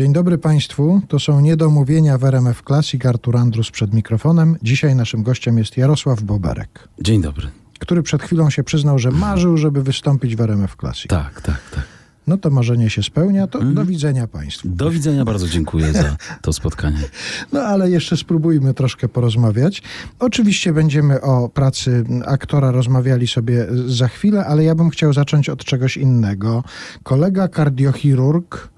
Dzień dobry Państwu. To są niedomówienia w RMF Classic. Artur Andrus przed mikrofonem. Dzisiaj naszym gościem jest Jarosław Boberek, Dzień dobry. który przed chwilą się przyznał, że marzył, żeby wystąpić w RMF Classic. Tak, tak, tak. No to marzenie się spełnia. To Mhm. do widzenia Państwu. Do widzenia, bardzo dziękuję za to spotkanie. No ale jeszcze spróbujmy troszkę porozmawiać. Oczywiście będziemy o pracy aktora rozmawiali sobie za chwilę, ale ja bym chciał zacząć od czegoś innego. Kolega kardiochirurg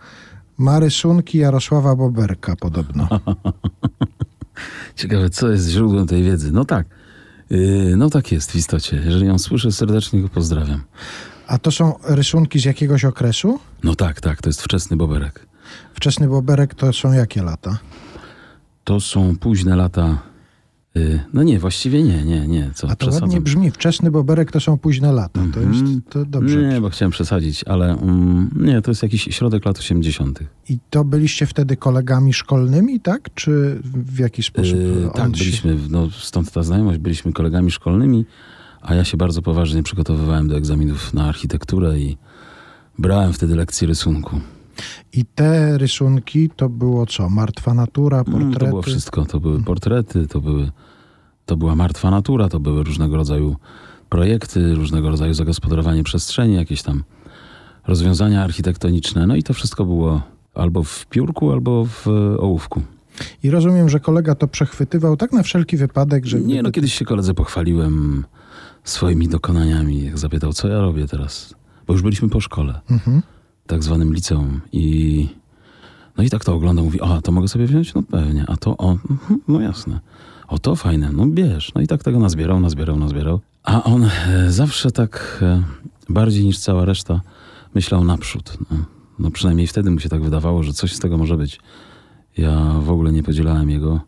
ma rysunki Jarosława Boberka podobno. Ciekawe, co jest źródłem tej wiedzy. No tak, yy, no tak jest w istocie. Jeżeli ją słyszę, serdecznie go pozdrawiam. A to są rysunki z jakiegoś okresu? No tak, tak, to jest wczesny boberek. Wczesny Boberek to są jakie lata? To są późne lata. Yy, no nie, właściwie nie, nie, nie. Co, A to przesadzam. ładnie brzmi. Wczesny Boberek to są późne lata. To jest Mhm. to dobrze. Nie, bo chciałem przesadzić, ale mm, nie, to jest jakiś środek lat 80. I to byliście wtedy kolegami szkolnymi, tak? Czy w jaki sposób? Yy, tak, się- byliśmy, no, stąd ta znajomość, byliśmy kolegami szkolnymi, a ja się bardzo poważnie przygotowywałem do egzaminów na architekturę i brałem wtedy lekcje rysunku. I te rysunki to było co? Martwa natura, Mm, portrety? To było wszystko, to były portrety, to, były, to była martwa natura, to były różnego rodzaju projekty, różnego rodzaju zagospodarowanie przestrzeni, jakieś tam rozwiązania architektoniczne, no i to wszystko było albo w piórku, albo w e, ołówku. I rozumiem, że kolega to przechwytywał tak na wszelki wypadek, że... Nie, no kiedyś się koledze pochwaliłem swoimi dokonaniami. Jak zapytał, co ja robię teraz. Bo już byliśmy po szkole, Mhm. Tak zwanym liceum. I no i tak to ogląda, mówi, a to mogę sobie wziąć? No pewnie. A to, o, mhm, no jasne. O to fajne, no bierz. No i tak tego nazbierał, nazbierał, nazbierał. A on e, zawsze tak e, bardziej niż cała reszta myślał naprzód. No, no przynajmniej wtedy mu się tak wydawało, że coś z tego może być. Ja w ogóle nie podzielałem jego,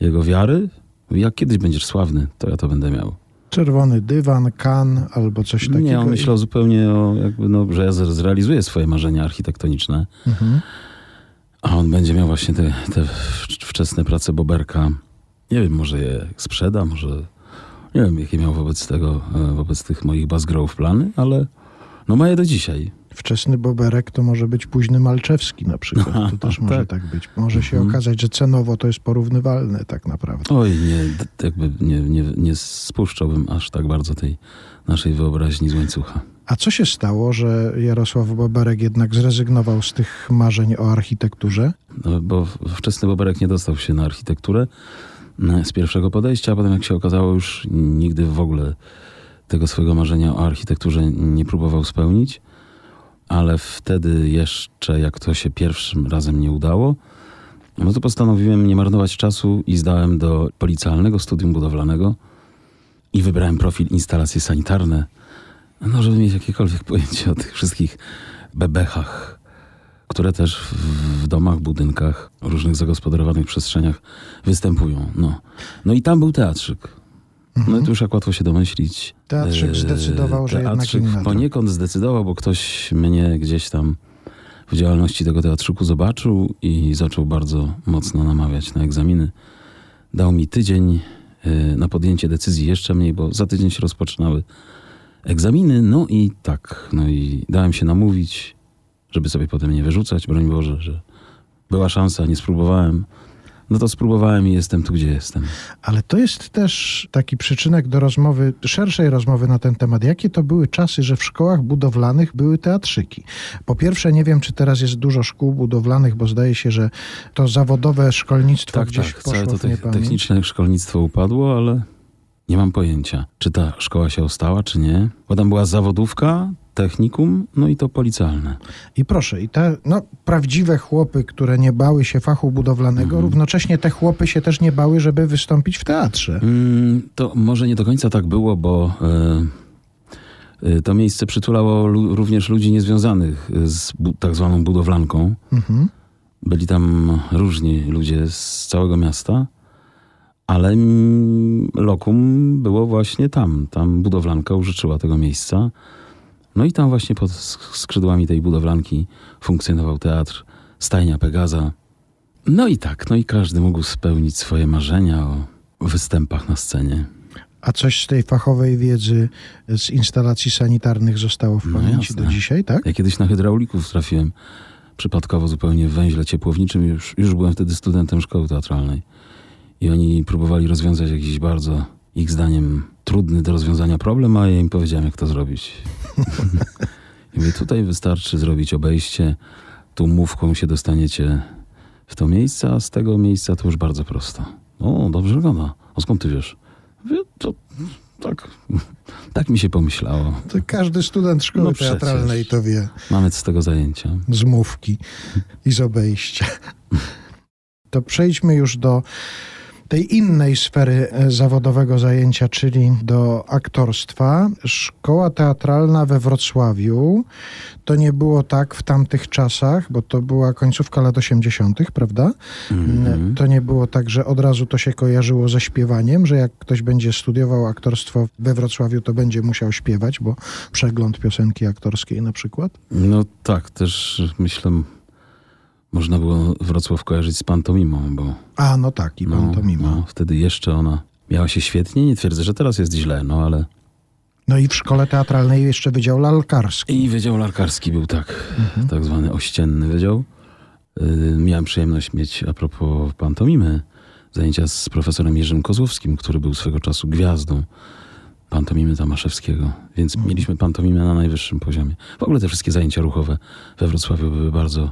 jego wiary. Jak kiedyś będziesz sławny, to ja to będę miał. Czerwony dywan, kan albo coś takiego. Nie, on myślał zupełnie o, jakby, no, że ja zrealizuję swoje marzenia architektoniczne, Mhm. a on będzie miał właśnie te, te wcz- wczesne prace Boberka. Nie wiem, może je sprzeda, może nie wiem, jakie miał wobec tego, e, wobec tych moich Basgrove plany, ale no ma je do dzisiaj. Wczesny Boberek to może być późny Malczewski na przykład. To też może tak. tak być. Może się Mhm. okazać, że cenowo to jest porównywalne tak naprawdę. Oj, nie, jakby nie, nie, nie spuszczałbym aż tak bardzo tej naszej wyobraźni z łańcucha. A co się stało, że Jarosław Boberek jednak zrezygnował z tych marzeń o architekturze? No, bo wczesny Boberek nie dostał się na architekturę mm, z pierwszego podejścia, a potem jak się okazało już nigdy w ogóle tego swojego marzenia o architekturze nie próbował spełnić, ale wtedy jeszcze jak to się pierwszym razem nie udało, no to postanowiłem nie marnować czasu i zdałem do policjalnego studium budowlanego i wybrałem profil instalacje sanitarne, no żeby mieć jakiekolwiek pojęcie o tych wszystkich bebechach, które też w, domach, budynkach, różnych zagospodarowanych przestrzeniach występują. No, no i tam był teatrzyk. No i tu już jak łatwo się domyślić. Teatrzyk e, zdecydował, że jednak teatrzyk inna droga. poniekąd zdecydował, bo ktoś mnie gdzieś tam w działalności tego teatrzyku zobaczył i zaczął bardzo mocno namawiać na egzaminy. Dał mi tydzień e, na podjęcie decyzji, jeszcze mniej, bo za tydzień się rozpoczynały egzaminy. No i tak, no i dałem się namówić, żeby sobie potem nie wyrzucać, broń Boże, że była szansa, nie spróbowałem. No to spróbowałem i jestem tu, gdzie jestem. Ale to jest też taki przyczynek do rozmowy, szerszej rozmowy na ten temat. Jakie to były czasy, że w szkołach budowlanych były teatrzyki? Po pierwsze, nie wiem, czy teraz jest dużo szkół budowlanych, bo zdaje się, że to zawodowe szkolnictwo Tak, gdzieś tak, poszło całe to te, techniczne szkolnictwo upadło, ale nie mam pojęcia, czy ta szkoła się ostała, czy nie. Bo tam była zawodówka, technikum, no i to policjalne. I proszę, i te no, prawdziwe chłopy, które nie bały się fachu budowlanego, Mhm. równocześnie te chłopy się też nie bały, żeby wystąpić w teatrze. Mm, to może nie do końca tak było, bo e, e, to miejsce przytulało również ludzi niezwiązanych z bu- tak zwaną budowlanką. Mhm. Byli tam różni ludzie z całego miasta, ale lokum było właśnie tam. Tam budowlanka użyczyła tego miejsca. No i tam właśnie pod sk- skrzydłami tej budowlanki funkcjonował teatr Stajnia Pegaza. No i tak, no i każdy mógł spełnić swoje marzenia o występach na scenie. A coś z tej fachowej wiedzy z instalacji sanitarnych zostało w No pamięci jasne. do dzisiaj, tak? Ja kiedyś na hydraulików trafiłem przypadkowo zupełnie w węźle ciepłowniczym. Już, już byłem wtedy studentem szkoły teatralnej. I oni próbowali rozwiązać jakiś bardzo, ich zdaniem, trudny do rozwiązania problem, a ja im powiedziałem, jak to zrobić. I mówię, tutaj wystarczy zrobić obejście, tu mówką się dostaniecie w to miejsce, a z tego miejsca to już bardzo prosto. O, dobrze wygląda. A skąd ty wiesz? Mówię, to tak, tak mi się pomyślało. To każdy student szkoły No teatralnej to wie. Mamy z tego zajęcia. z mówki i z obejścia. To przejdźmy już do tej innej sfery e, zawodowego zajęcia, czyli do aktorstwa. Szkoła teatralna we Wrocławiu to nie było tak w tamtych czasach, bo to była końcówka lat 80., prawda? Mhm. To nie było tak, że od razu to się kojarzyło ze śpiewaniem, że jak ktoś będzie studiował aktorstwo we Wrocławiu, to będzie musiał śpiewać, bo przegląd piosenki aktorskiej na przykład. No tak, też myślę, można było Wrocław kojarzyć z pantomimą, bo A, no tak, i no, pantomima. no, wtedy jeszcze ona miała się świetnie. Nie twierdzę, że teraz jest źle, no ale... No i w szkole teatralnej jeszcze Wydział Lalkarski. I Wydział Larkarski był tak, tak zwany ościenny wydział. Yy, miałem przyjemność mieć, a propos pantomimy, zajęcia z profesorem Jerzym Kozłowskim, który był swego czasu gwiazdą pantomimy Tamaszewskiego. Więc mieliśmy pantomimę na najwyższym poziomie. W ogóle te wszystkie zajęcia ruchowe we Wrocławiu były bardzo,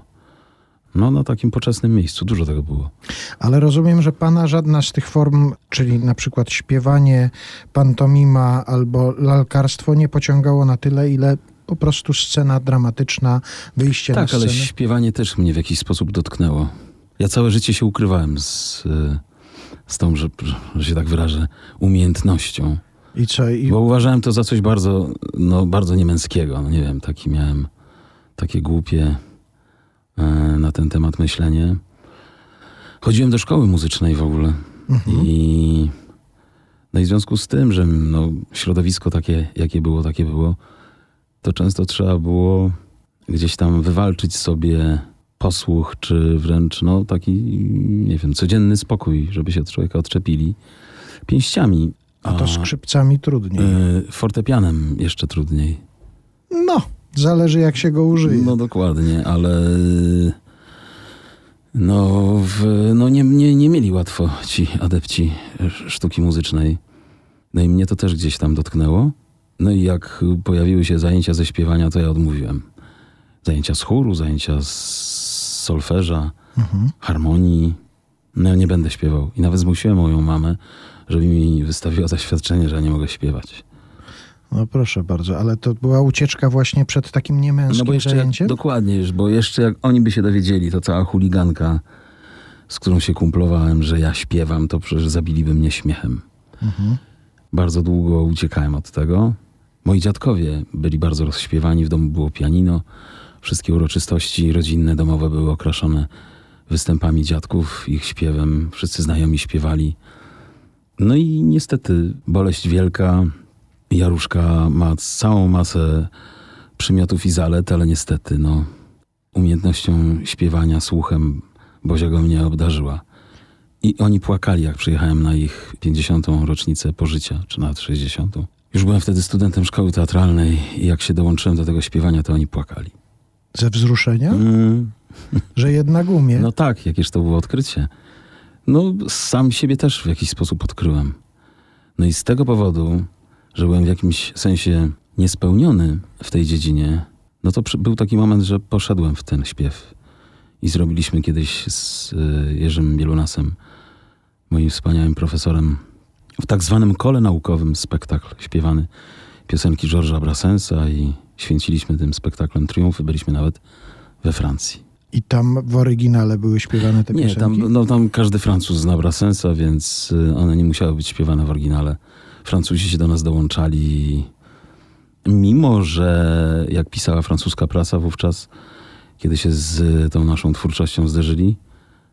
no na takim poczesnym miejscu. Dużo tego było. Ale rozumiem, że pana żadna z tych form, czyli na przykład śpiewanie, pantomima albo lalkarstwo nie pociągało na tyle, ile po prostu scena dramatyczna, wyjście na Tak, scenę. ale śpiewanie też mnie w jakiś sposób dotknęło. Ja całe życie się ukrywałem z, y, z tą, że, że się tak wyrażę, umiejętnością. I co? I... Bo uważałem to za coś bardzo, no, bardzo niemęskiego. No, nie wiem, taki miałem takie głupie e, na ten temat myślenie. Chodziłem do szkoły muzycznej w ogóle. Mhm. I, no i w związku z tym, że no, środowisko takie, jakie było, takie było, to często trzeba było gdzieś tam wywalczyć sobie posłuch, czy wręcz no, taki, nie wiem, codzienny spokój, żeby się od człowieka odczepili pięściami. A to skrzypcami trudniej. y, fortepianem jeszcze trudniej. No, zależy jak się go użyje. No dokładnie, ale no, w, no nie, nie, nie mieli łatwo ci adepci sztuki muzycznej. No i mnie to też gdzieś tam dotknęło. No i jak pojawiły się zajęcia ze śpiewania, to ja odmówiłem. Zajęcia z chóru, zajęcia z solfeża, Mhm. harmonii. No nie będę śpiewał. I nawet zmusiłem moją mamę, żeby mi wystawiła zaświadczenie, że ja nie mogę śpiewać. No proszę bardzo, ale to była ucieczka właśnie przed takim niemęskim No bo jeszcze zajęciem? dokładnie, bo jeszcze jak oni by się dowiedzieli, to cała chuliganka, z którą się kumplowałem, że ja śpiewam, to przecież zabiliby mnie śmiechem. Mhm. Bardzo długo uciekałem od tego. Moi dziadkowie byli bardzo rozśpiewani, w domu było pianino. Wszystkie uroczystości rodzinne, domowe były okraszone występami dziadków, ich śpiewem. Wszyscy znajomi śpiewali. No i niestety boleść wielka. Jaruszka ma całą masę przymiotów i zalet, ale niestety, no, umiejętnością śpiewania, słuchem Bozia go mnie obdarzyła. I oni płakali, jak przyjechałem na ich 50. rocznicę pożycia, czy nawet 60. Już byłem wtedy studentem szkoły teatralnej i jak się dołączyłem do tego śpiewania, to oni płakali. Ze wzruszenia? Mm, Że jednak umie. no tak, jakież to było odkrycie. No, sam siebie też w jakiś sposób odkryłem. No i z tego powodu, że byłem w jakimś sensie niespełniony w tej dziedzinie, no to przy- był taki moment, że poszedłem w ten śpiew. I zrobiliśmy kiedyś z y, Jerzym Bielunasem, moim wspaniałym profesorem, w tak zwanym kole naukowym spektakl śpiewany piosenki Georgesa Brassensa i święciliśmy tym spektaklem triumfy. Byliśmy nawet we Francji. I tam w oryginale były śpiewane te Nie, piosenki? tam, no, tam każdy Francuz zna Brassensa, więc y, one nie musiały być śpiewane w oryginale. Francuzi się do nas dołączali, mimo że jak pisała francuska prasa wówczas, kiedy się z tą naszą twórczością zderzyli,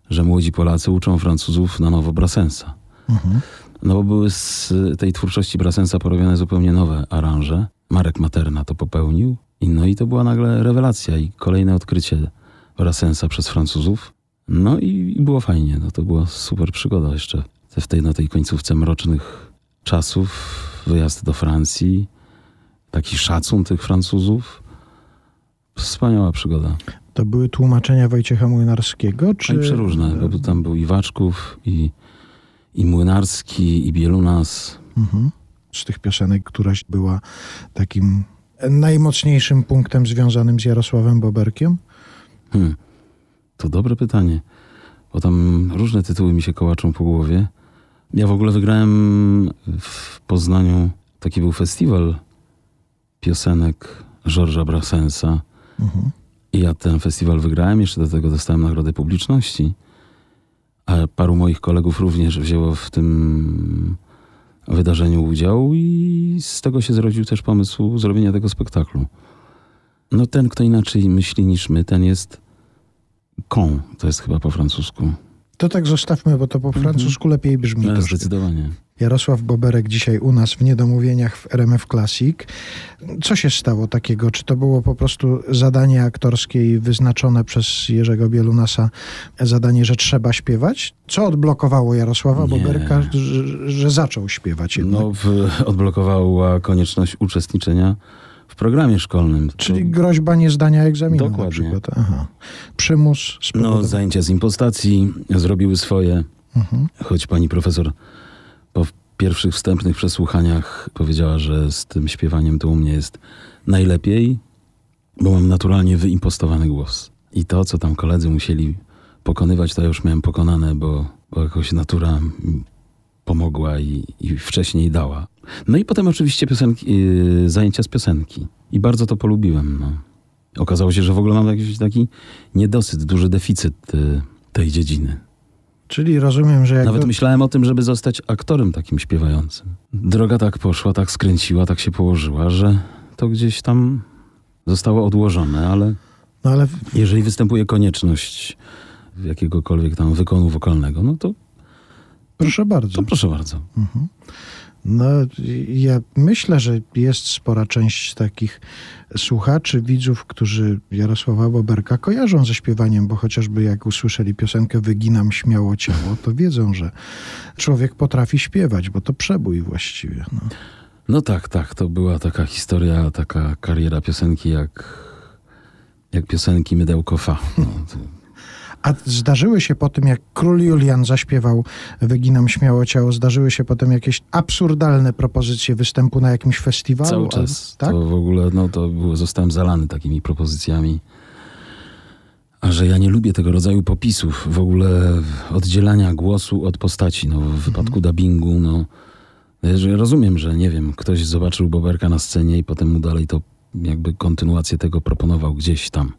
że młodzi Polacy uczą Francuzów na nowo Brassensa. Mhm. No bo były z tej twórczości Brassensa porobione zupełnie nowe aranże. Marek Materna to popełnił. I no i to była nagle rewelacja i kolejne odkrycie Brassensa przez Francuzów. No i, i było fajnie. No to była super przygoda jeszcze w tej, na tej końcówce mrocznych czasów. Wyjazd do Francji. Taki szacun tych Francuzów. Wspaniała przygoda. To były tłumaczenia Wojciecha Młynarskiego? Czy... No i przeróżne, bo tam był i Waczków, i, i Młynarski, i Bielunas. Mhm. Z tych piosenek któraś była takim najmocniejszym punktem związanym z Jarosławem Boberkiem? Hmm. To dobre pytanie, bo tam różne tytuły mi się kołaczą po głowie. Ja w ogóle wygrałem w Poznaniu, taki był festiwal piosenek Georgesa Brassensa. Mhm. I ja ten festiwal wygrałem, jeszcze do tego dostałem nagrodę publiczności. A paru moich kolegów również wzięło w tym wydarzeniu udział i z tego się zrodził też pomysł zrobienia tego spektaklu. No ten, kto inaczej myśli niż my, ten jest con, to jest chyba po francusku. To tak zostawmy, bo to po francusku lepiej brzmi. No, zdecydowanie. Jarosław Boberek dzisiaj u nas w Niedomówieniach w RMF Classic. Co się stało takiego? Czy to było po prostu zadanie aktorskie i wyznaczone przez Jerzego Bielunasa zadanie, że trzeba śpiewać? Co odblokowało Jarosława Nie. Boberka, że, że zaczął śpiewać jednak? No, w, odblokowała konieczność uczestniczenia w programie szkolnym. Czyli groźba niezdania egzaminu na Dokładnie. przykład. Aha. Przymus No, zajęcia z impostacji zrobiły swoje, Mhm. choć pani profesor po pierwszych wstępnych przesłuchaniach powiedziała, że z tym śpiewaniem to u mnie jest najlepiej, bo mam naturalnie wyimpostowany głos. I to, co tam koledzy musieli pokonywać, to ja już miałem pokonane, bo, bo jakoś natura pomogła i, i wcześniej dała. No i potem oczywiście piosenki, yy, zajęcia z piosenki. I bardzo to polubiłem. No. Okazało się, że w ogóle mam jakiś taki niedosyt, duży deficyt y, tej dziedziny. Czyli rozumiem, że jak Nawet myślałem o tym, żeby zostać aktorem takim śpiewającym. Droga tak poszła, tak skręciła, tak się położyła, że to gdzieś tam zostało odłożone, ale no ale jeżeli występuje konieczność jakiegokolwiek tam wykonu wokalnego, no to, proszę bardzo. to proszę bardzo. No, ja myślę, że jest spora część takich słuchaczy, widzów, którzy Jarosława Boberka kojarzą ze śpiewaniem, bo chociażby jak usłyszeli piosenkę Wyginam śmiało ciało, to wiedzą, że człowiek potrafi śpiewać, bo to przebój właściwie. No. No tak, tak, to była taka historia, taka kariera piosenki jak, jak piosenki Mydełko Fa. No, A zdarzyły się po tym, jak król Julian zaśpiewał Wyginam śmiało ciało, zdarzyły się potem jakieś absurdalne propozycje występu na jakimś festiwalu? Cały czas. tak? To w ogóle, no to było, zostałem zalany takimi propozycjami. A że ja nie lubię tego rodzaju popisów, w ogóle oddzielania głosu od postaci. No, w wypadku dubbingu, no. Ja że rozumiem, że nie wiem, ktoś zobaczył Boberka na scenie i potem mu dalej to jakby kontynuację tego proponował gdzieś tam,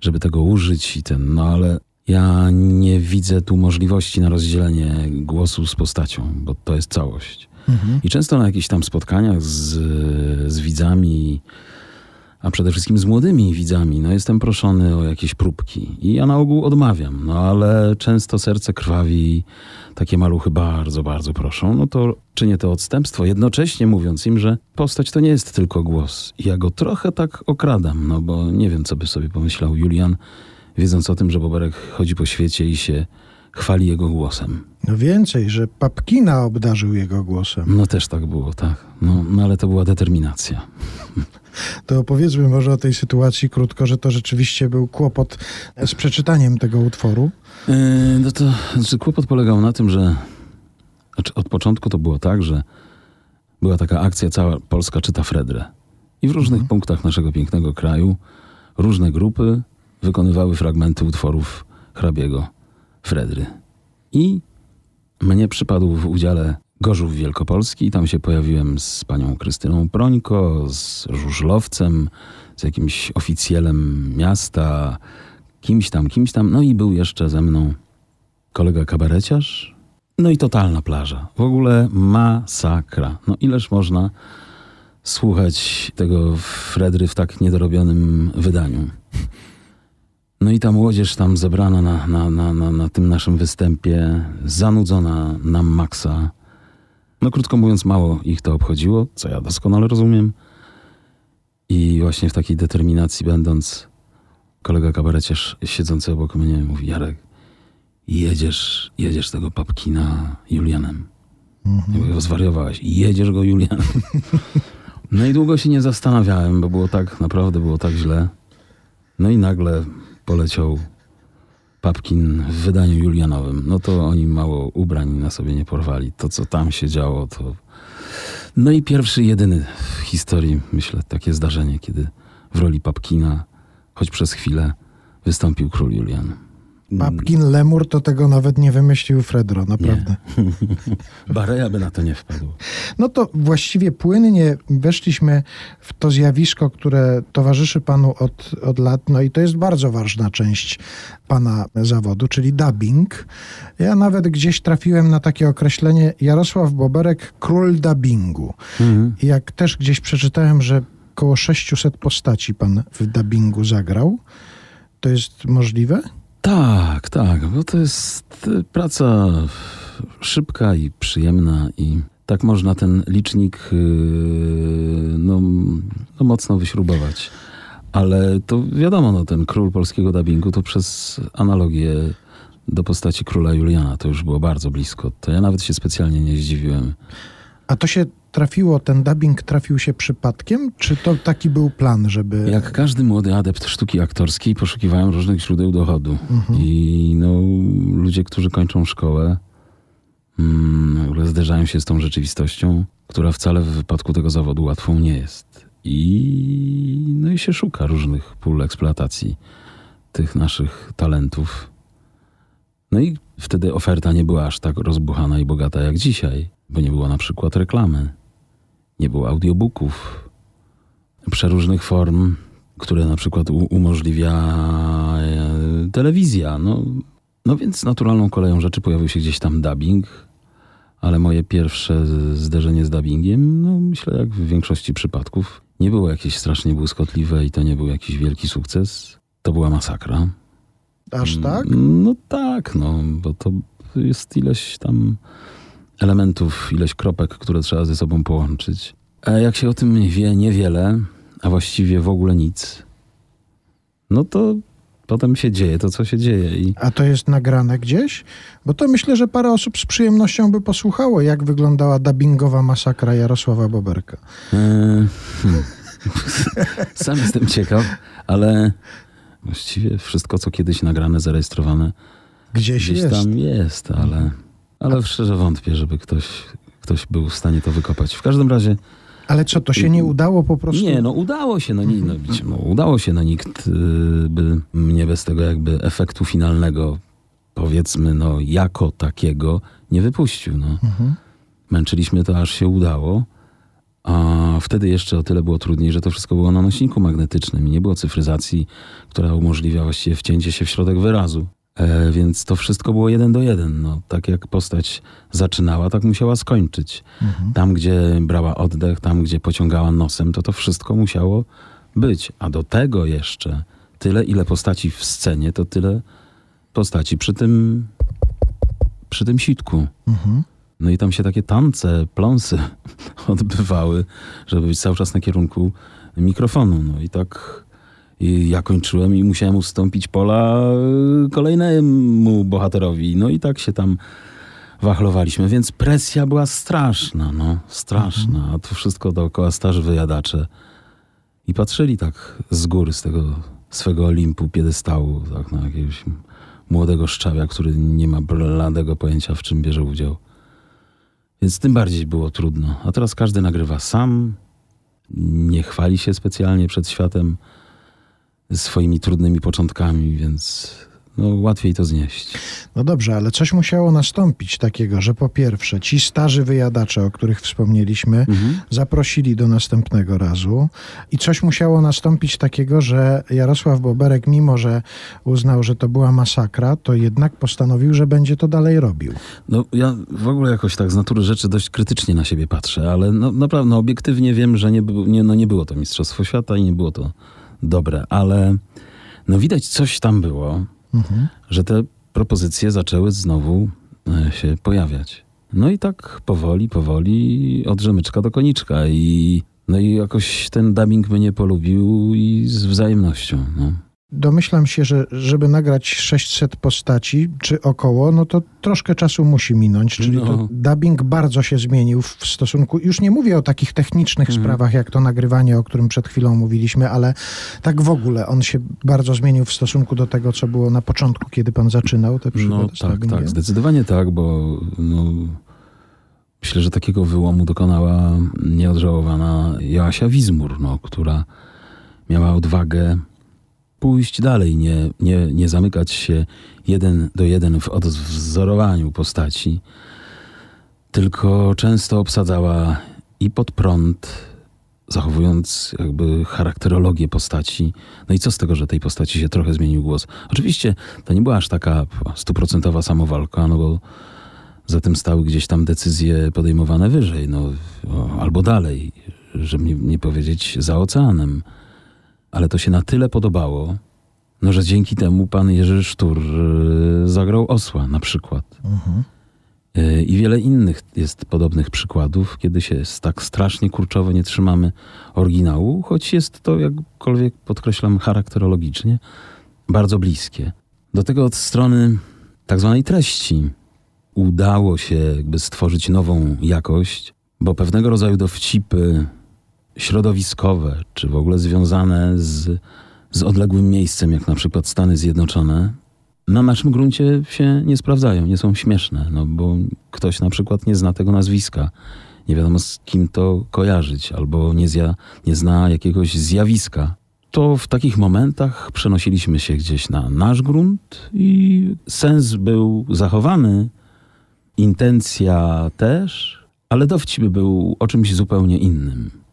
żeby tego użyć i ten, no ale ja nie widzę tu możliwości na rozdzielenie głosu z postacią, bo to jest całość. Mhm. I często na jakichś tam spotkaniach z, z widzami, a przede wszystkim z młodymi widzami, no jestem proszony o jakieś próbki. I ja na ogół odmawiam, no ale często serce krwawi, takie maluchy bardzo, bardzo proszą. No to czynię to odstępstwo, jednocześnie mówiąc im, że postać to nie jest tylko głos. I ja go trochę tak okradam, no bo nie wiem, co by sobie pomyślał Julian, wiedząc o tym, że Boberek chodzi po świecie i się chwali jego głosem. No więcej, że Papkina obdarzył jego głosem. No też tak było, tak. No, no ale to była determinacja. To opowiedzmy może o tej sytuacji krótko, że to rzeczywiście był kłopot z przeczytaniem tego utworu. Yy, no to znaczy kłopot polegał na tym, że znaczy od początku to było tak, że była taka akcja cała Polska czyta Fredrę. I w różnych punktach naszego pięknego kraju różne grupy wykonywały fragmenty utworów hrabiego Fredry. I mnie przypadł w udziale Gorzów Wielkopolski. Tam się pojawiłem z panią Krystyną Prońko, z żużlowcem, z jakimś oficjelem miasta, kimś tam, kimś tam. No i był jeszcze ze mną kolega kabareciarz. No i totalna plaża. W ogóle masakra. No ileż można słuchać tego Fredry w tak niedorobionym wydaniu. No i ta młodzież tam zebrana na, na, na, na, na tym naszym występie, zanudzona na maksa. No krótko mówiąc, mało ich to obchodziło, co ja doskonale rozumiem. I właśnie w takiej determinacji będąc, kolega kabareciarz siedzący obok mnie mówi, Jarek, jedziesz, jedziesz tego papkina Julianem. Ja mówię, zwariowałeś, jedziesz go Julianem. No i długo się nie zastanawiałem, bo było tak, naprawdę było tak źle. No i nagle poleciał Papkin w wydaniu Julianowym. No to oni mało ubrań na sobie nie porwali. To, co tam się działo, to... No i pierwszy, jedyny w historii, myślę, takie zdarzenie, kiedy w roli Papkina, choć przez chwilę, wystąpił król Julian. Papkin Lemur to tego nawet nie wymyślił Fredro, naprawdę. Bareja by na to nie wpadł. No to właściwie płynnie weszliśmy w to zjawisko, które towarzyszy panu od, od lat, no i to jest bardzo ważna część pana zawodu, czyli dubbing. Ja nawet gdzieś trafiłem na takie określenie Jarosław Boberek, król dubbingu. Mhm. Jak też gdzieś przeczytałem, że około 600 postaci pan w dubbingu zagrał, to jest możliwe? Tak, tak, bo to jest y, praca szybka i przyjemna i tak można ten licznik y, no, no mocno wyśrubować. Ale to wiadomo, no, ten król polskiego dubbingu to przez analogię do postaci króla Juliana to już było bardzo blisko. To ja nawet się specjalnie nie zdziwiłem. A to się trafiło, ten dubbing trafił się przypadkiem? Czy to taki był plan, żeby... Jak każdy młody adept sztuki aktorskiej poszukiwałem różnych źródeł dochodu. I no, ludzie, którzy kończą szkołę, mm, zderzają się z tą rzeczywistością, która wcale w wypadku tego zawodu łatwą nie jest. I, no i się szuka różnych pól eksploatacji tych naszych talentów. No i wtedy oferta nie była aż tak rozbuchana i bogata jak dzisiaj, bo nie było na przykład reklamy, nie było audiobooków, przeróżnych form, które na przykład umożliwia e, telewizja. No, no więc naturalną koleją rzeczy pojawił się gdzieś tam dubbing, ale moje pierwsze zderzenie z dubbingiem, no myślę jak w większości przypadków, nie było jakieś strasznie błyskotliwe i to nie był jakiś wielki sukces. To była masakra. Aż tak? No tak, no, bo to jest ileś tam elementów, ileś kropek, które trzeba ze sobą połączyć. A jak się o tym wie niewiele, a właściwie w ogóle nic, no to potem się dzieje to, co się dzieje. I A to jest nagrane gdzieś? Bo to myślę, że parę osób z przyjemnością by posłuchało, jak wyglądała dubbingowa masakra Jarosława Boberka. E, hmm. Sam jestem ciekaw, ale właściwie wszystko, co kiedyś nagrane, zarejestrowane, Gdzieś, gdzieś jest. tam jest, ale, ale szczerze wątpię, żeby ktoś, ktoś był w stanie to wykopać. W każdym razie Ale co, to się nie udało po prostu? Nie, no udało się, no, nie, no, wiecie, no udało się, no nikt y, by mnie bez tego jakby efektu finalnego, powiedzmy, no jako takiego nie wypuścił, no. Mhm. Męczyliśmy to, aż się udało, a wtedy jeszcze o tyle było trudniej, że to wszystko było na nośniku magnetycznym i nie było cyfryzacji, która umożliwia właściwie wcięcie się w środek wyrazu. E, więc to wszystko było jeden do jeden. No, tak jak postać zaczynała, tak musiała skończyć. Mhm. Tam, gdzie brała oddech, tam, gdzie pociągała nosem, to to wszystko musiało być. A do tego jeszcze tyle, ile postaci w scenie, to tyle postaci przy tym, przy tym sitku. Mhm. No i tam się takie tance, pląsy odbywały, żeby być cały czas na kierunku mikrofonu. No i tak i ja kończyłem i musiałem ustąpić pola y, kolejnemu bohaterowi. No i tak się tam wachlowaliśmy, więc presja była straszna, no, straszna. A tu wszystko dookoła starzy wyjadacze. I patrzyli tak z góry, z tego swego Olimpu, piedestału, tak na jakiegoś młodego szczawia, który nie ma bladego pojęcia, w czym bierze udział. Więc tym bardziej było trudno. A teraz każdy nagrywa sam, nie chwali się specjalnie przed światem swoimi trudnymi początkami, więc no, łatwiej to znieść. No dobrze, ale coś musiało nastąpić takiego, że po pierwsze ci starzy wyjadacze, o których wspomnieliśmy, Mhm. zaprosili do następnego razu i coś musiało nastąpić takiego, że Jarosław Boberek, mimo że uznał, że to była masakra, to jednak postanowił, że będzie to dalej robił. No, ja w ogóle jakoś tak z natury rzeczy dość krytycznie na siebie patrzę, ale no, naprawdę no, obiektywnie wiem, że nie, nie, no, nie było to Mistrzostwo Świata i nie było to dobre, ale no, widać coś tam było, Mhm. że te propozycje zaczęły znowu e, się pojawiać. No i tak powoli, powoli od rzemyczka do koniczka i no i jakoś ten dubbing mnie polubił i z wzajemnością. No. Domyślam się, że żeby nagrać 600 postaci, czy około, no to troszkę czasu musi minąć, czyli No. dubbing bardzo się zmienił w stosunku, już nie mówię o takich technicznych Mhm. sprawach, jak to nagrywanie, o którym przed chwilą mówiliśmy, ale tak w ogóle on się bardzo zmienił w stosunku do tego, co było na początku, kiedy pan zaczynał tę przygodę No tak, dubbingiem. tak, zdecydowanie tak, bo no, myślę, że takiego wyłomu dokonała nieodżałowana Joasia Wizmur, no, która miała odwagę pójść dalej, nie, nie, nie zamykać się jeden do jeden w odwzorowaniu postaci, tylko często obsadzała i pod prąd, zachowując jakby charakterologię postaci. No i co z tego, że tej postaci się trochę zmienił głos? Oczywiście to nie była aż taka stuprocentowa samowalka, no bo za tym stały gdzieś tam decyzje podejmowane wyżej, no albo dalej, żeby nie, nie powiedzieć za oceanem. Ale to się na tyle podobało, no że dzięki temu pan Jerzy Sztur y, zagrał osła na przykład. Mhm. Y, I wiele innych jest podobnych przykładów, kiedy się tak strasznie kurczowo nie trzymamy oryginału, choć jest to, jakkolwiek podkreślam, charakterologicznie bardzo bliskie. Do tego od strony tak zwanej treści udało się jakby stworzyć nową jakość, bo pewnego rodzaju dowcipy środowiskowe, czy w ogóle związane z, z odległym miejscem, jak na przykład Stany Zjednoczone, na naszym gruncie się nie sprawdzają, nie są śmieszne, no bo ktoś na przykład nie zna tego nazwiska, nie wiadomo z kim to kojarzyć, albo nie, zja, nie zna jakiegoś zjawiska. To w takich momentach przenosiliśmy się gdzieś na nasz grunt i sens był zachowany, intencja też, ale dowcip był o czymś zupełnie innym.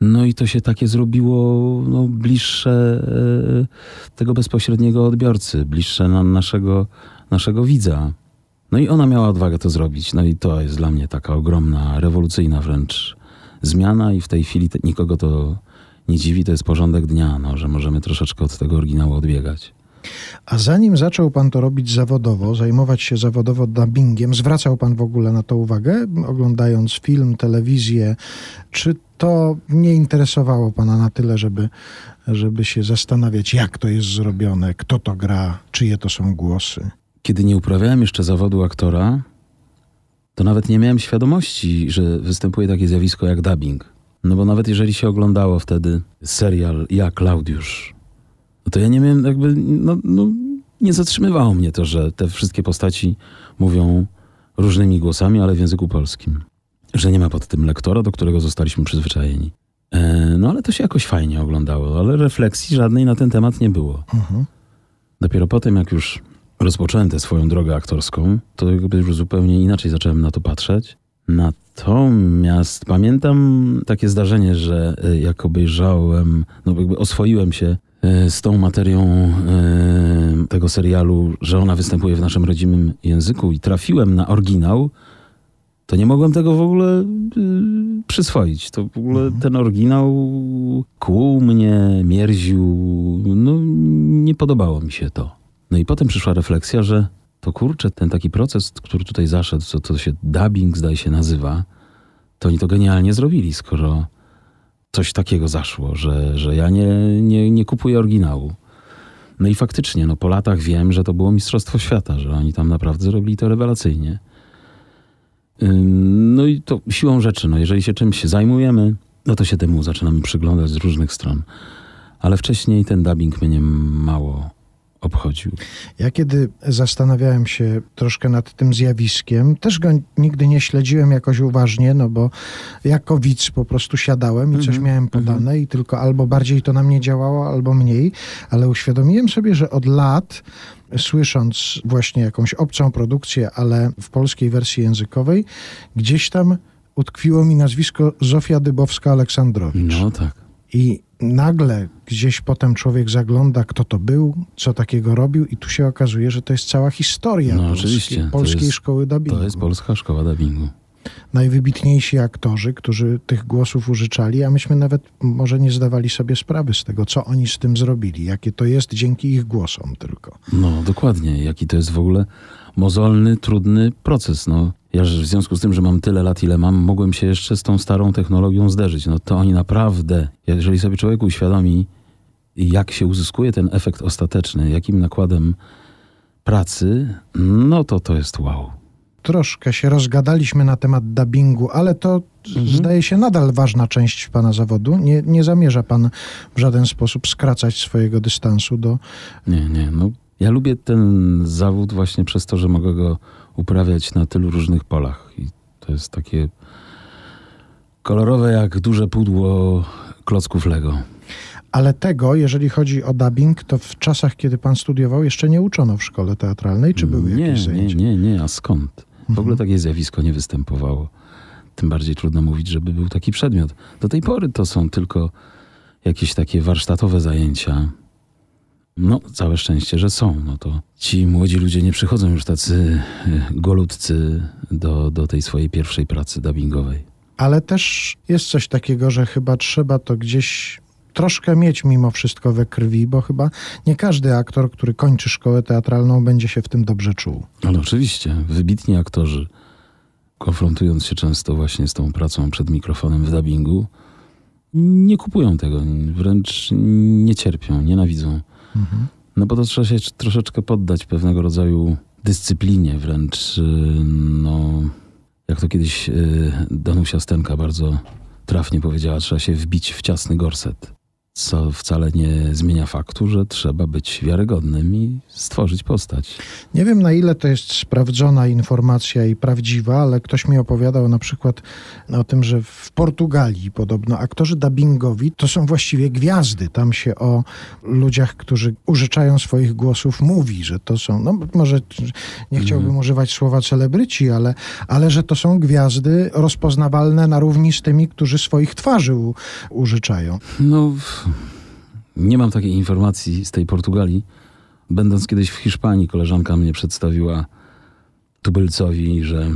No i to się takie zrobiło no, bliższe e, tego bezpośredniego odbiorcy, bliższe na naszego, naszego widza. No i ona miała odwagę to zrobić. No i to jest dla mnie taka ogromna, rewolucyjna wręcz zmiana i w tej chwili te, nikogo to nie dziwi, to jest porządek dnia, no, że możemy troszeczkę od tego oryginału odbiegać. A zanim zaczął pan to robić zawodowo, zajmować się zawodowo dubbingiem, zwracał pan w ogóle na to uwagę, oglądając film, telewizję? Czy to nie interesowało pana na tyle, żeby, żeby się zastanawiać, jak to jest zrobione, kto to gra, czyje to są głosy? Kiedy nie uprawiałem jeszcze zawodu aktora, to nawet nie miałem świadomości, że występuje takie zjawisko jak dubbing. No bo nawet jeżeli się oglądało wtedy serial Ja, Klaudiusz, no to ja nie miałem jakby, no, no nie zatrzymywało mnie to, że te wszystkie postaci mówią różnymi głosami, ale w języku polskim. Że nie ma pod tym lektora, do którego zostaliśmy przyzwyczajeni. E, no ale to się jakoś fajnie oglądało, ale refleksji żadnej na ten temat nie było. Mhm. Dopiero potem, jak już rozpocząłem tę swoją drogę aktorską, to jakby już zupełnie inaczej zacząłem na to patrzeć. Natomiast pamiętam takie zdarzenie, że e, jak obejrzałem, no jakby oswoiłem się z tą materią e, tego serialu, że ona występuje w naszym rodzimym języku i trafiłem na oryginał, to nie mogłem tego w ogóle y, przyswoić. To w ogóle ten oryginał kłuł mnie, mierził. No, nie podobało mi się to. No i potem przyszła refleksja, że to kurczę, ten taki proces, który tutaj zaszedł, co to się dubbing zdaje się nazywa, to oni to genialnie zrobili, skoro coś takiego zaszło, że, że ja nie, nie, nie kupuję oryginału. No i faktycznie, no po latach wiem, że to było Mistrzostwo Świata, że oni tam naprawdę zrobili to rewelacyjnie. No i to siłą rzeczy, no jeżeli się czymś zajmujemy, no to się temu zaczynamy przyglądać z różnych stron. Ale wcześniej ten dubbing mnie mało obchodził. Ja kiedy zastanawiałem się troszkę nad tym zjawiskiem, też go nigdy nie śledziłem jakoś uważnie, no bo jako widz po prostu siadałem i coś Mhm, miałem podane mhm. i tylko albo bardziej to na mnie działało, albo mniej, ale uświadomiłem sobie, że od lat słysząc właśnie jakąś obcą produkcję, ale w polskiej wersji językowej, gdzieś tam utkwiło mi nazwisko Zofia Dybowska-Aleksandrowicz. No tak. I nagle gdzieś potem człowiek zagląda, kto to był, co takiego robił, i tu się okazuje, że to jest cała historia No, polskiej, polskiej jest- szkoły dubbingu. To jest polska szkoła dubbingu. Najwybitniejsi aktorzy, którzy tych głosów użyczali, a myśmy nawet może nie zdawali sobie sprawy z tego, co oni z tym zrobili, jakie to jest dzięki ich głosom tylko. No, dokładnie. Jaki to jest w ogóle mozolny, trudny proces. No, ja w związku z tym, że mam tyle lat, ile mam, mogłem się jeszcze z tą starą technologią zderzyć. No to oni naprawdę, jeżeli sobie człowiek uświadomi, jak się uzyskuje ten efekt ostateczny, jakim nakładem pracy, no to to jest wow. Troszkę się rozgadaliśmy na temat dubbingu, ale to Mhm. zdaje się nadal ważna część pana zawodu. Nie, nie zamierza pan w żaden sposób skracać swojego dystansu do. Nie, nie. No, ja lubię ten zawód właśnie przez to, że mogę go uprawiać na tylu różnych polach. I to jest takie kolorowe jak duże pudło klocków Lego. Ale tego, jeżeli chodzi o dubbing, to w czasach, kiedy pan studiował, jeszcze nie uczono w szkole teatralnej, czy były nie, jakieś nie, zajęcia? nie, nie, a skąd? W Mhm. ogóle takie zjawisko nie występowało. Tym bardziej trudno mówić, żeby był taki przedmiot. Do tej pory to są tylko jakieś takie warsztatowe zajęcia. No, całe szczęście, że są. No to ci młodzi ludzie nie przychodzą już tacy e, golutcy do, do tej swojej pierwszej pracy dubbingowej. Ale też jest coś takiego, że chyba trzeba to gdzieś troszkę mieć mimo wszystko we krwi, bo chyba nie każdy aktor, który kończy szkołę teatralną, będzie się w tym dobrze czuł. Ale oczywiście, wybitni aktorzy, konfrontując się często właśnie z tą pracą przed mikrofonem w dubbingu, nie kupują tego, wręcz nie cierpią, nienawidzą. No bo to trzeba się troszeczkę poddać pewnego rodzaju dyscyplinie, wręcz y, no, jak to kiedyś y, Danusia Stenka bardzo trafnie powiedziała, trzeba się wbić w ciasny gorset. Co wcale nie zmienia faktu, że trzeba być wiarygodnym i stworzyć postać. Nie wiem na ile to jest sprawdzona informacja i prawdziwa, ale ktoś mi opowiadał na przykład o tym, że w Portugalii podobno aktorzy dubbingowi to są właściwie gwiazdy. Tam się o ludziach, którzy użyczają swoich głosów mówi, że to są, no może nie chciałbym używać słowa celebryci, ale, ale że to są gwiazdy rozpoznawalne na równi z tymi, którzy swoich twarzy u, użyczają. No, w- nie mam takiej informacji z tej Portugalii. Będąc kiedyś w Hiszpanii, koleżanka mnie przedstawiła tubylcowi, że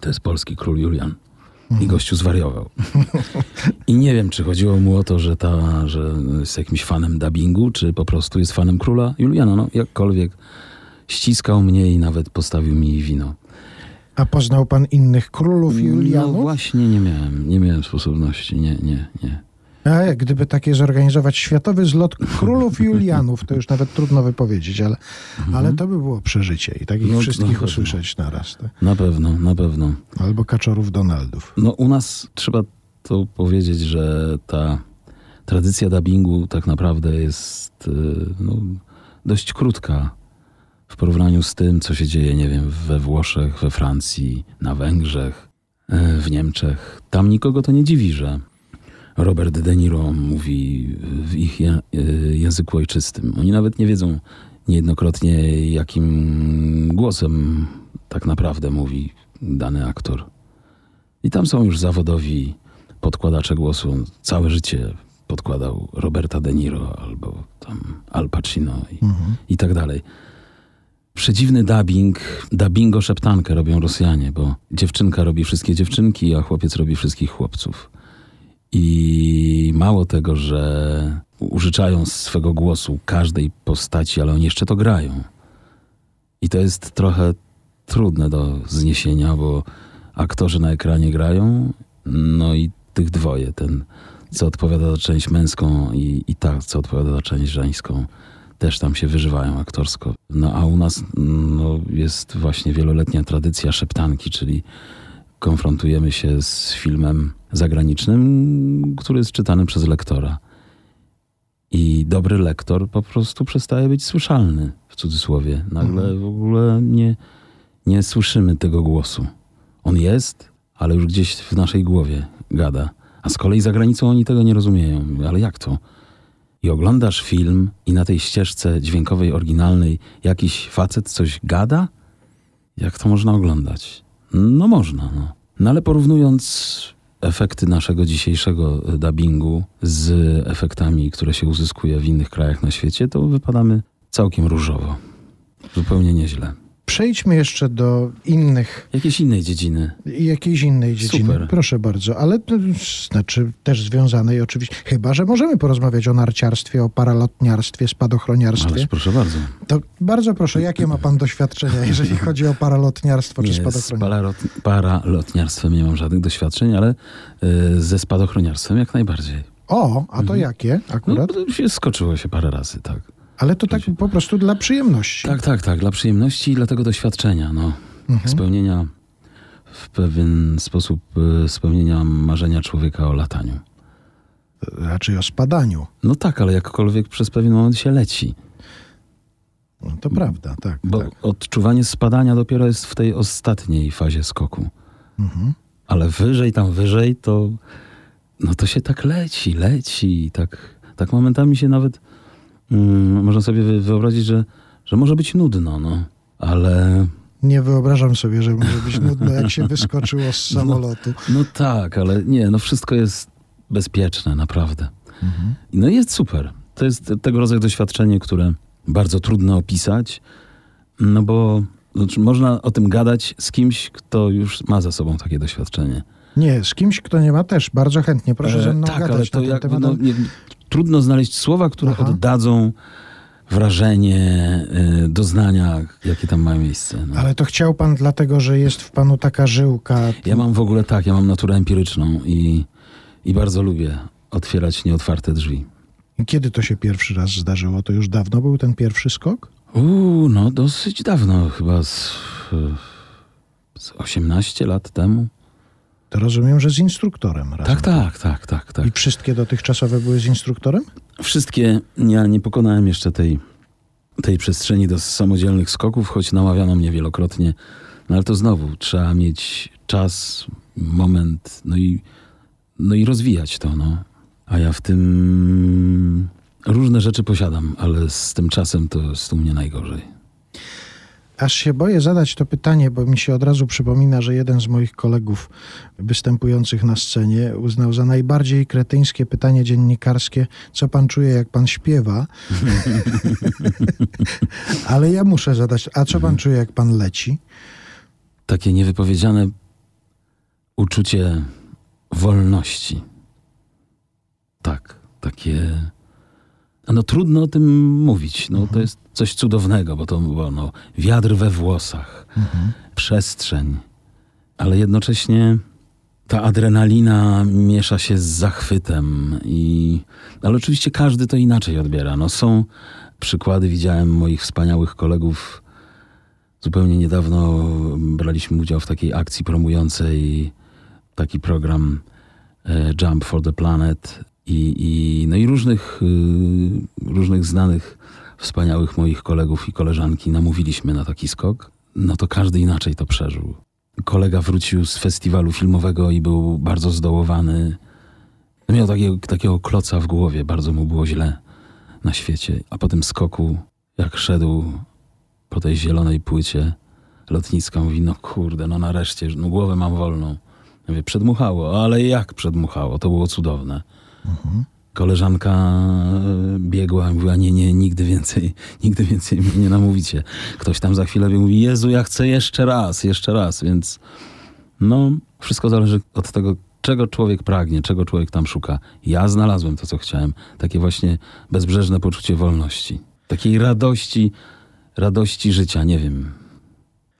to jest polski król Julian. I gościu zwariował. I nie wiem, czy chodziło mu o to, że, ta, że jest jakimś fanem dubbingu, czy po prostu jest fanem króla Juliana. No, jakkolwiek ściskał mnie i nawet postawił mi wino. A poznał pan innych królów No Julianów? właśnie nie miałem, nie miałem sposobności, nie, nie, nie. A jak gdyby takie zorganizować światowy zlot królów Julianów, to już nawet trudno wypowiedzieć, ale, ale to by było przeżycie i takich Mhm. No, na wszystkich pewno. usłyszeć naraz. tak? Na pewno, na pewno. Albo kaczorów Donaldów. No u nas trzeba to powiedzieć, że ta tradycja dubbingu tak naprawdę jest y, no, dość krótka w porównaniu z tym, co się dzieje, nie wiem, we Włoszech, we Francji, na Węgrzech, y, w Niemczech. Tam nikogo to nie dziwi, że Robert De Niro mówi w ich y, języku ojczystym. Oni nawet nie wiedzą niejednokrotnie, jakim głosem tak naprawdę mówi dany aktor. I tam są już zawodowi podkładacze głosu. Całe życie podkładał Roberta De Niro albo tam Al Pacino i, Mhm. i tak dalej. Przedziwny dubbing, dubbingo szeptankę robią Rosjanie, bo dziewczynka robi wszystkie dziewczynki, a chłopiec robi wszystkich chłopców. I mało tego, że użyczają swego głosu każdej postaci, ale oni jeszcze to grają. I to jest trochę trudne do zniesienia, bo aktorzy na ekranie grają, no i tych dwoje, ten co odpowiada za część męską i, i ta, co odpowiada za część żeńską, też tam się wyżywają aktorsko. No a u nas no, jest właśnie wieloletnia tradycja szeptanki, czyli konfrontujemy się z filmem zagranicznym, który jest czytany przez lektora. I dobry lektor po prostu przestaje być słyszalny, w cudzysłowie. Nagle w ogóle nie, nie słyszymy tego głosu. On jest, ale już gdzieś w naszej głowie gada. A z kolei za granicą oni tego nie rozumieją. Ale jak to? I oglądasz film i na tej ścieżce dźwiękowej, oryginalnej jakiś facet coś gada? Jak to można oglądać? No można, no. No ale porównując efekty naszego dzisiejszego e, dubbingu z efektami, które się uzyskuje w innych krajach na świecie, to wypadamy całkiem różowo. Zupełnie nieźle. Przejdźmy jeszcze do innych, Jakieś innej dziedziny. jakiejś innej dziedziny. Super. Proszę bardzo, ale to znaczy też związanej oczywiście, chyba, że możemy porozmawiać o narciarstwie, o paralotniarstwie, spadochroniarstwie. Ależ proszę bardzo. To bardzo proszę, jakie ma pan doświadczenia, jeżeli chodzi o paralotniarstwo czy Nie, z spadochroniarstwo? paralot- paralotniarstwem nie mam żadnych doświadczeń, ale y, ze spadochroniarstwem jak najbardziej. O, a to jakie No, akurat? się skoczyło się parę razy, tak. Ale to tak po prostu dla przyjemności. Tak, tak, tak. Dla przyjemności i dla tego doświadczenia, no. Mhm. Spełnienia w pewien sposób e, spełnienia marzenia człowieka o lataniu. Raczej o spadaniu. No tak, ale jakkolwiek przez pewien moment się leci. No, to prawda, tak. Bo tak. odczuwanie spadania dopiero jest w tej ostatniej fazie skoku. Mhm. Ale wyżej, tam wyżej, to no to się tak leci, leci. Tak, tak momentami się nawet mm, można sobie wy- wyobrazić, że, że może być nudno, no. Ale Nie wyobrażam sobie, że może być nudno, jak się wyskoczyło z samolotu. no tak, ale nie, no wszystko jest bezpieczne, naprawdę. Mhm. No i jest super. To jest tego rodzaju doświadczenie, które bardzo trudno opisać, no bo znaczy, można o tym gadać z kimś, kto już ma za sobą takie doświadczenie. Nie, z kimś, kto nie ma też. Bardzo chętnie. Proszę E, ze mną tak, gadać ale to na ten jakby, temat. no, nie, trudno znaleźć słowa, które Aha. oddadzą wrażenie, y, doznania, jakie tam mają miejsce. No. Ale to chciał pan dlatego, że jest w panu taka żyłka. Ja mam w ogóle tak, ja mam naturę empiryczną i, i bardzo lubię otwierać nieotwarte drzwi. Kiedy to się pierwszy raz zdarzyło? To już dawno był ten pierwszy skok? Uuu, no dosyć dawno, chyba z, z 18 lat temu. To rozumiem, że z instruktorem razem. Tak, tak, tak, tak, tak. I wszystkie dotychczasowe były z instruktorem? Wszystkie, ja nie pokonałem jeszcze tej, tej przestrzeni do samodzielnych skoków, choć namawiano mnie wielokrotnie. No ale to znowu, trzeba mieć czas, moment, no i, no i rozwijać to, no. A ja w tym różne rzeczy posiadam, ale z tym czasem to jest u mnie najgorzej. Aż się boję zadać to pytanie, bo mi się od razu przypomina, że jeden z moich kolegów występujących na scenie uznał za najbardziej kretyńskie pytanie dziennikarskie, co pan czuje, jak pan śpiewa. Ale ja muszę zadać, a co pan czuje, jak pan leci? Takie niewypowiedziane uczucie wolności. Tak, takie. No trudno o tym mówić. No, To jest coś cudownego, bo to bo, no, wiatr we włosach, przestrzeń, ale jednocześnie ta adrenalina miesza się z zachwytem. I, ale oczywiście każdy to inaczej odbiera. No, są przykłady, widziałem moich wspaniałych kolegów. Zupełnie niedawno braliśmy udział w takiej akcji promującej taki program e, Jump for the Planet i, i, no i różnych, y, różnych znanych, wspaniałych moich kolegów i koleżanki namówiliśmy na taki skok. No to każdy inaczej to przeżył. Kolega wrócił z festiwalu filmowego i był bardzo zdołowany. Miał takiego, takiego kloca w głowie, bardzo mu było źle na świecie. A po tym skoku, jak szedł po tej zielonej płycie lotniska, mówi, no kurde, no nareszcie, no głowę mam wolną. Mówię, przedmuchało, ale jak przedmuchało? To było cudowne. Koleżanka e, biegła i mówiła, nie, nie, nigdy więcej, nigdy więcej mnie nie namówicie. Ktoś tam za chwilę mówi, Jezu, ja chcę jeszcze raz, jeszcze raz, więc no, wszystko zależy od tego, czego człowiek pragnie, czego człowiek tam szuka. Ja znalazłem to, co chciałem. Takie właśnie bezbrzeżne poczucie wolności. Takiej radości, radości życia, nie wiem,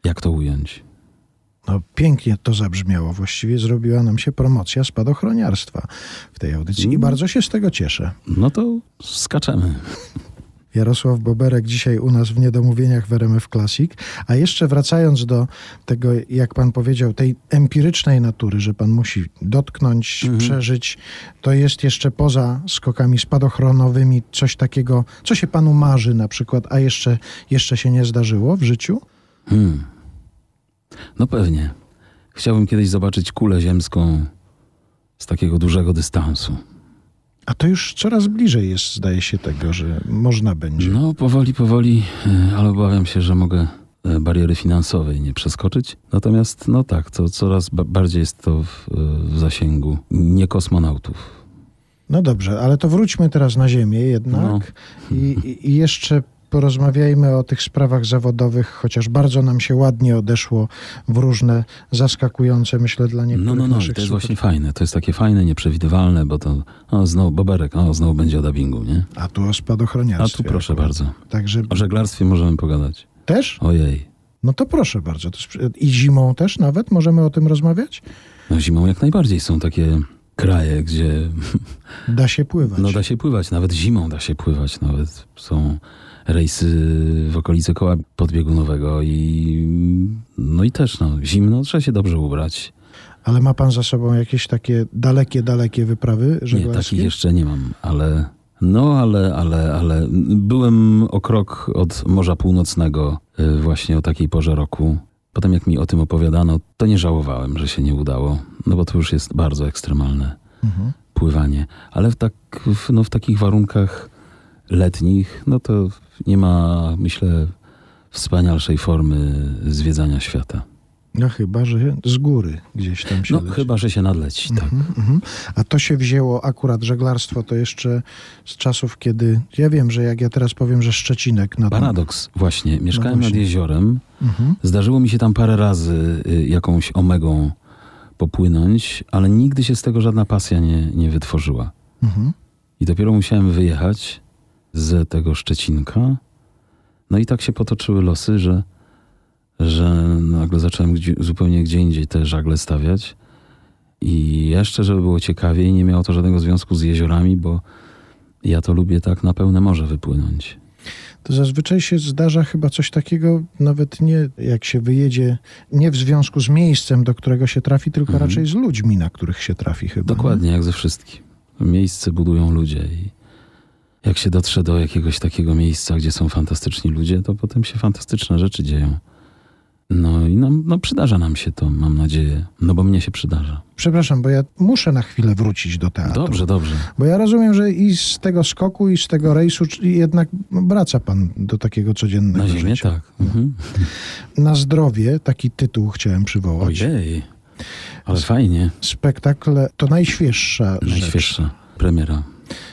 jak to ująć. No, pięknie to zabrzmiało. Właściwie zrobiła nam się promocja spadochroniarstwa w tej audycji i Mm. bardzo się z tego cieszę. No to skaczemy. Jarosław Boberek dzisiaj u nas w Niedomówieniach w RMF Classic. A jeszcze wracając do tego, jak pan powiedział, tej empirycznej natury, że pan musi dotknąć, Mhm. przeżyć, to jest jeszcze poza skokami spadochronowymi coś takiego, co się panu marzy na przykład, a jeszcze, jeszcze się nie zdarzyło w życiu? Hmm. No pewnie. Chciałbym kiedyś zobaczyć kulę ziemską z takiego dużego dystansu. A to już coraz bliżej jest, zdaje się, tego, że można będzie. No, powoli, powoli, e, ale obawiam się, że mogę e, bariery finansowej nie przeskoczyć. Natomiast, no tak, to coraz ba- bardziej jest to w, e, w zasięgu nie kosmonautów. No dobrze, ale to wróćmy teraz na ziemię jednak No. I- i jeszcze porozmawiajmy o tych sprawach zawodowych, chociaż bardzo nam się ładnie odeszło w różne zaskakujące, myślę, dla niektórych No, no, no, to jest właśnie fajne. To jest takie fajne, nieprzewidywalne, bo to, o, znowu Boberek, o, znowu będzie o dubbingu, nie? A tu o A spadochroniarstwie. tu proszę akurat. bardzo. Także O żeglarstwie możemy pogadać. też? Ojej. No to proszę bardzo. I zimą też nawet możemy o tym rozmawiać? No zimą jak najbardziej są takie kraje, gdzie Da się pływać. no, da się pływać, nawet zimą da się pływać, nawet są rejsy w okolice koła podbiegunowego i no i też no, zimno, trzeba się dobrze ubrać. Ale ma pan za sobą jakieś takie dalekie, dalekie wyprawy Nie, żeglarskie? takich jeszcze nie mam, ale no, ale, ale, ale byłem o krok od Morza Północnego y, właśnie o takiej porze roku. Potem jak mi o tym opowiadano, to nie żałowałem, że się nie udało, no bo to już jest bardzo ekstremalne Mhm. pływanie. Ale w, tak, w, no, w takich warunkach letnich, no to nie ma, myślę, wspanialszej formy zwiedzania świata. No chyba, że z góry gdzieś tam się No leci. chyba, że się nadleci, tak. Mhm, mhm. A to się wzięło akurat żeglarstwo to jeszcze z czasów, kiedy ja wiem, że jak ja teraz powiem, że Szczecinek na Paradoks, właśnie. Mieszkałem nad właśnie. jeziorem. Mhm. Zdarzyło mi się tam parę razy y, jakąś omegą popłynąć, ale nigdy się z tego żadna pasja nie, nie wytworzyła. Mhm. I dopiero musiałem wyjechać z tego Szczecinka. No i tak się potoczyły losy, że, że nagle zacząłem gdzie, zupełnie gdzie indziej te żagle stawiać. I jeszcze, żeby było ciekawiej, nie miało to żadnego związku z jeziorami, bo ja to lubię tak na pełne morze wypłynąć. To zazwyczaj się zdarza chyba coś takiego, nawet nie jak się wyjedzie, nie w związku z miejscem, do którego się trafi, tylko Mhm. raczej z ludźmi, na których się trafi chyba. Dokładnie, jak ze wszystkim. Miejsce budują ludzie i jak się dotrze do jakiegoś takiego miejsca, gdzie są fantastyczni ludzie, to potem się fantastyczne rzeczy dzieją. No i no, no przydarza nam się to, mam nadzieję. No bo mnie się przydarza. Przepraszam, bo ja muszę na chwilę wrócić do teatru. Dobrze, dobrze. Bo ja rozumiem, że i z tego skoku, i z tego rejsu jednak wraca pan do takiego codziennego Na ziemię życia. tak. Mhm. Na zdrowie, taki tytuł chciałem przywołać. Ojej. Ale fajnie. Spektakl to najświeższa rzecz. Najświeższa premiera.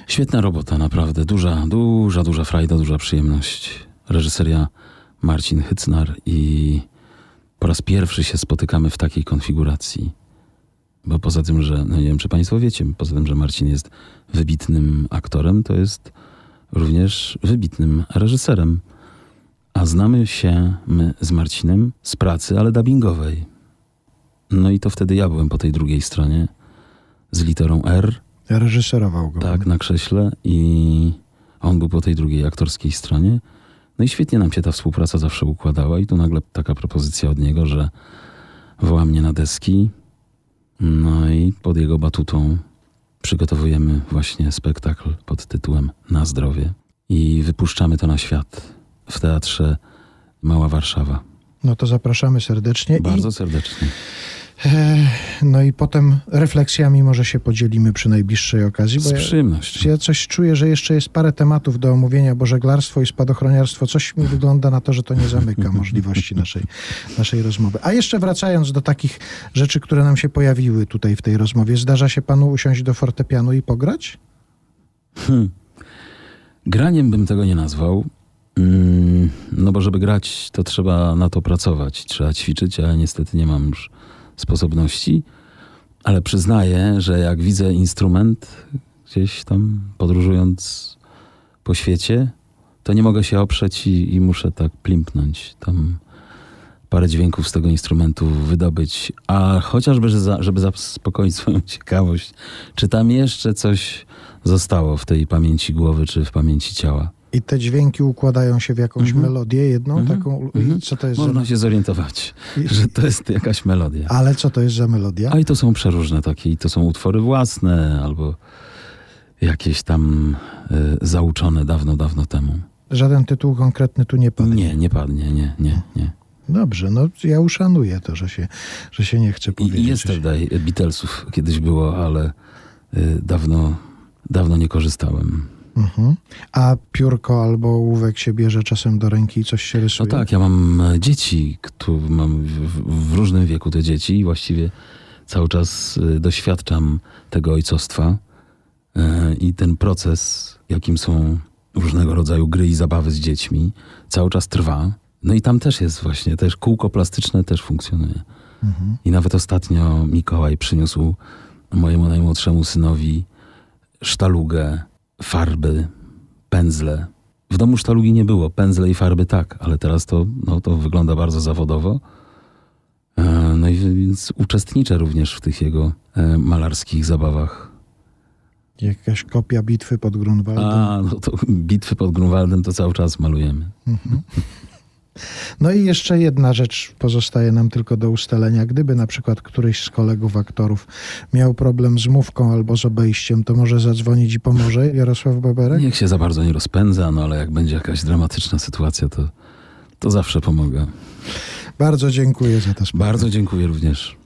Świetna robota, naprawdę. Duża, duża, duża frajda, duża przyjemność. Reżyseria Marcin Hycnar i po raz pierwszy się spotykamy w takiej konfiguracji. Bo poza tym, że, no nie wiem, czy Państwo wiecie, poza tym, że Marcin jest wybitnym aktorem, to jest również wybitnym reżyserem. A znamy się my z Marcinem z pracy, ale dubbingowej. No i to wtedy ja byłem po tej drugiej stronie z literą R, Reżyserował go. tak, na krześle i on był po tej drugiej aktorskiej stronie. No i świetnie nam się ta współpraca zawsze układała i tu nagle taka propozycja od niego, że woła mnie na deski. No i pod jego batutą przygotowujemy właśnie spektakl pod tytułem Na zdrowie i wypuszczamy to na świat w teatrze Mała Warszawa. No to zapraszamy serdecznie. Bardzo serdecznie. I, e, no i potem refleksjami może się podzielimy przy najbliższej okazji, Z ja, przyjemnością. ja coś czuję, że jeszcze jest parę tematów do omówienia, bo żeglarstwo i spadochroniarstwo, coś mi wygląda na to, że to nie zamyka możliwości naszej, naszej rozmowy. A jeszcze wracając do takich rzeczy, które nam się pojawiły tutaj w tej rozmowie, zdarza się panu usiąść do fortepianu i pograć? Hmm. Graniem bym tego nie nazwał. Mm, No bo żeby grać, to trzeba na to pracować, trzeba ćwiczyć, a ja niestety nie mam już sposobności. Ale przyznaję, że jak widzę instrument gdzieś tam podróżując po świecie, to nie mogę się oprzeć i, i muszę tak plimpnąć. Tam parę dźwięków z tego instrumentu wydobyć, a chociażby, żeby zaspokoić swoją ciekawość, czy tam jeszcze coś zostało w tej pamięci głowy, czy w pamięci ciała. I te dźwięki układają się w jakąś Mhm. melodię jedną Mhm. taką. I co to jest Można za... się zorientować, że to jest jakaś melodia. Ale co to jest za melodia? A i to są przeróżne takie, i to są utwory własne, albo jakieś tam y, zauczone dawno, dawno temu. Żaden tytuł konkretny tu nie padnie. Nie, nie padnie, nie, nie, nie. Dobrze, no ja uszanuję to, że się, że się nie chce powiedzieć. i jest tutaj Beatlesów kiedyś było, ale y, dawno, dawno nie korzystałem. Mhm. A piórko albo ołówek się bierze czasem do ręki i coś się No rysuje? tak, ja mam e, dzieci, które mam w, w, różnym wieku te dzieci i właściwie cały czas y, doświadczam tego ojcostwa y, i ten proces, jakim są różnego rodzaju gry i zabawy z dziećmi, cały czas trwa. No i tam też jest właśnie, też kółko plastyczne też funkcjonuje. Mhm. I nawet ostatnio Mikołaj przyniósł mojemu najmłodszemu synowi sztalugę, farby, pędzle. W domu sztalugi nie było, pędzle i farby tak, ale teraz to, no, to wygląda bardzo zawodowo. E, No i więc uczestniczę również w tych jego e, malarskich zabawach. Jakaś kopia bitwy pod Grunwaldem. A, no to bitwy pod Grunwaldem to cały czas malujemy. No i jeszcze jedna rzecz pozostaje nam tylko do ustalenia. Gdyby na przykład któryś z kolegów aktorów miał problem z mówką albo z obejściem, to może zadzwonić i pomoże Jarosław Boberek? Niech się za bardzo nie rozpędza, no ale jak będzie jakaś dramatyczna sytuacja, to, to zawsze pomogę. Bardzo dziękuję za to spotkanie. Bardzo dziękuję również.